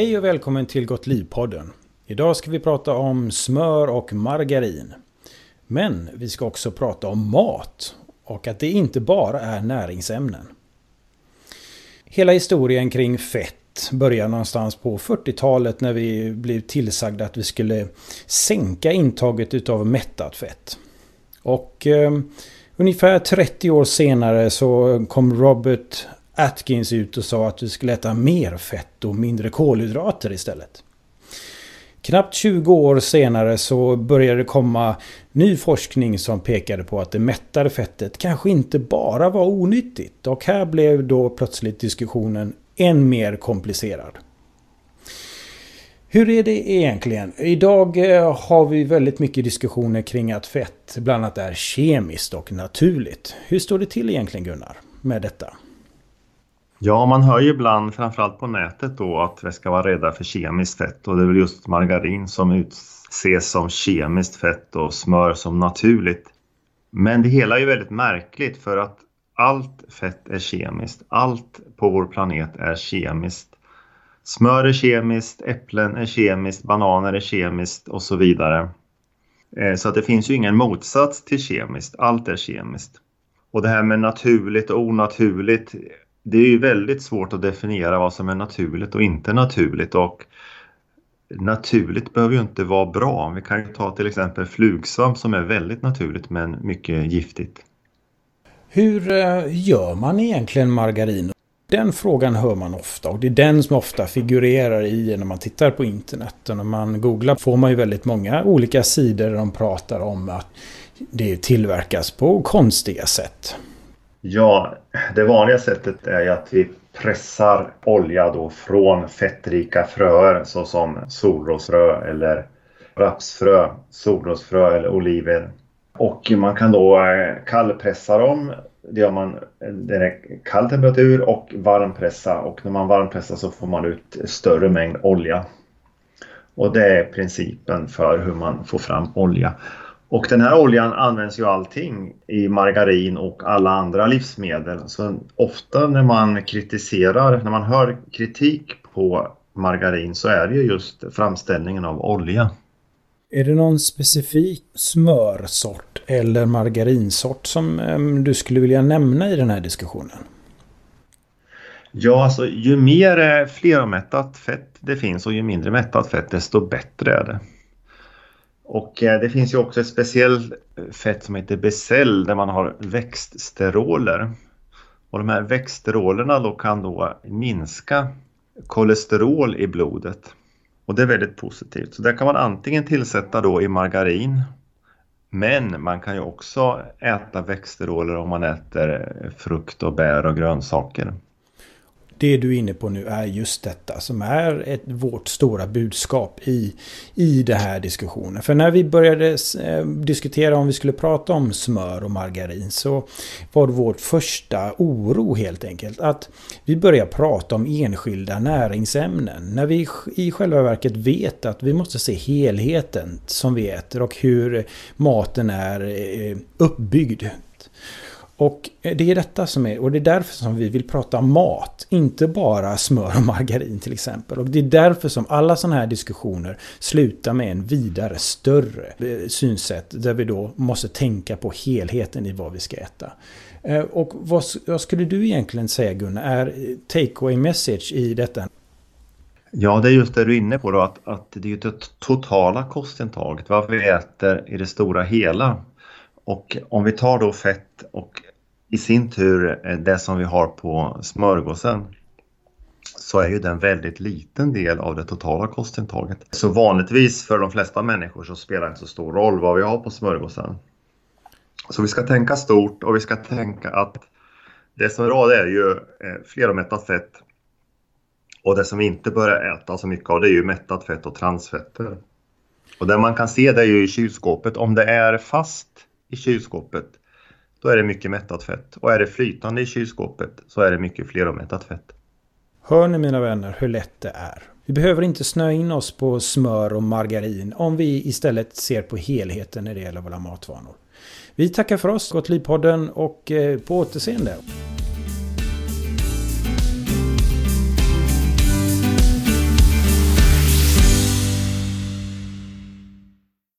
Hej och välkommen till Gott Liv-podden. Idag ska vi prata om smör och margarin. Men vi ska också prata om mat och att det inte bara är näringsämnen. Hela historien kring fett börjar någonstans på 40-talet när vi blev tillsagda att vi skulle sänka intaget utav mättat fett. Och eh, ungefär 30 år senare så kom Robert Atkins ut och sa att vi skulle äta mer fett och mindre kolhydrater istället. Knappt 20 år senare så började det komma ny forskning som pekade på att det mättade fettet kanske inte bara var onyttigt. Och här blev då plötsligt diskussionen än mer komplicerad. Hur är det egentligen? Idag eh, har vi väldigt mycket diskussioner kring att fett bland annat är kemiskt och naturligt. Hur står det till egentligen Gunnar med detta? Ja, man hör ju ibland, framförallt på nätet då, att vi ska vara rädda för kemiskt fett och det är väl just margarin som utses som kemiskt fett och smör som naturligt. Men det hela är ju väldigt märkligt för att allt fett är kemiskt. Allt på vår planet är kemiskt. Smör är kemiskt, äpplen är kemiskt, bananer är kemiskt och så vidare. Eh, så att det finns ju ingen motsats till kemiskt. Allt är kemiskt. Och det här med naturligt och onaturligt det är ju väldigt svårt att definiera vad som är naturligt och inte naturligt och naturligt behöver ju inte vara bra. Vi kan ju ta till exempel flugsvamp som är väldigt naturligt men mycket giftigt. Hur eh, gör man egentligen margarin? Den frågan hör man ofta och det är den som ofta figurerar i när man tittar på internet. Och när man googlar får man ju väldigt många olika sidor där de pratar om att det tillverkas på konstiga sätt. Ja, det vanliga sättet är ju att vi pressar olja då från fettrika fröer såsom solrosfrö eller rapsfrö, solrosfrö eller oliver. Och man kan då eh, kallpressa dem. Det gör man direkt kall temperatur och varmpressa och när man varmpressar så får man ut större mängd olja. Och det är principen för hur man får fram olja. Och den här oljan används ju allting i margarin och alla andra livsmedel. Så ofta när man kritiserar, när man hör kritik på margarin så är det ju just framställningen av olja. Är det någon specifik smörsort eller margarinsort som du skulle vilja nämna i den här diskussionen? Ja, alltså ju mer flermättat fett det finns och ju mindre mättat fett desto bättre är det. Och eh, det finns ju också ett speciellt fett som heter Becell där man har växtsteroler. Och de här växtsterolerna då kan då minska kolesterol i blodet. Och det är väldigt positivt. Så det kan man antingen tillsätta då i margarin men man kan ju också äta växtsteroler om man äter frukt och bär och grönsaker det du är inne på nu är just detta som är ett, vårt stora budskap i, i den här diskussionen. För när vi började eh, diskutera om vi skulle prata om smör och margarin så var det vårt första oro helt enkelt att vi börjar prata om enskilda näringsämnen. När vi i själva verket vet att vi måste se helheten som vi äter och hur maten är eh, uppbyggd. Och det är detta som är, och det är därför som vi vill prata mat, inte bara smör och margarin till exempel. Och det är därför som alla sådana här diskussioner slutar med en vidare, större eh, synsätt där vi då måste tänka på helheten i vad vi ska äta. Eh, och vad, vad skulle du egentligen säga Gunnar, är take away message i detta? Ja, det är just det du är inne på då, att, att det är det totala kostintaget, vad vi äter i det stora hela. Och om vi tar då fett och i sin tur eh, det som vi har på smörgåsen så är ju den väldigt liten del av det totala kostintaget. Så vanligtvis för de flesta människor så spelar det inte så stor roll vad vi har på smörgåsen. Så vi ska tänka stort och vi ska tänka att det som är bra det är ju eh, fleromättat fett och det som vi inte bör äta så mycket av det är ju mättat fett och transfetter. Och det man kan se det är ju i kylskåpet, om det är fast i kylskåpet då är det mycket mättat fett. Och är det flytande i kylskåpet så är det mycket fleromättat fett. Hör ni mina vänner hur lätt det är? Vi behöver inte snöa in oss på smör och margarin om vi istället ser på helheten när det gäller våra matvanor. Vi tackar för oss, Gott Livpodden och eh, på återseende.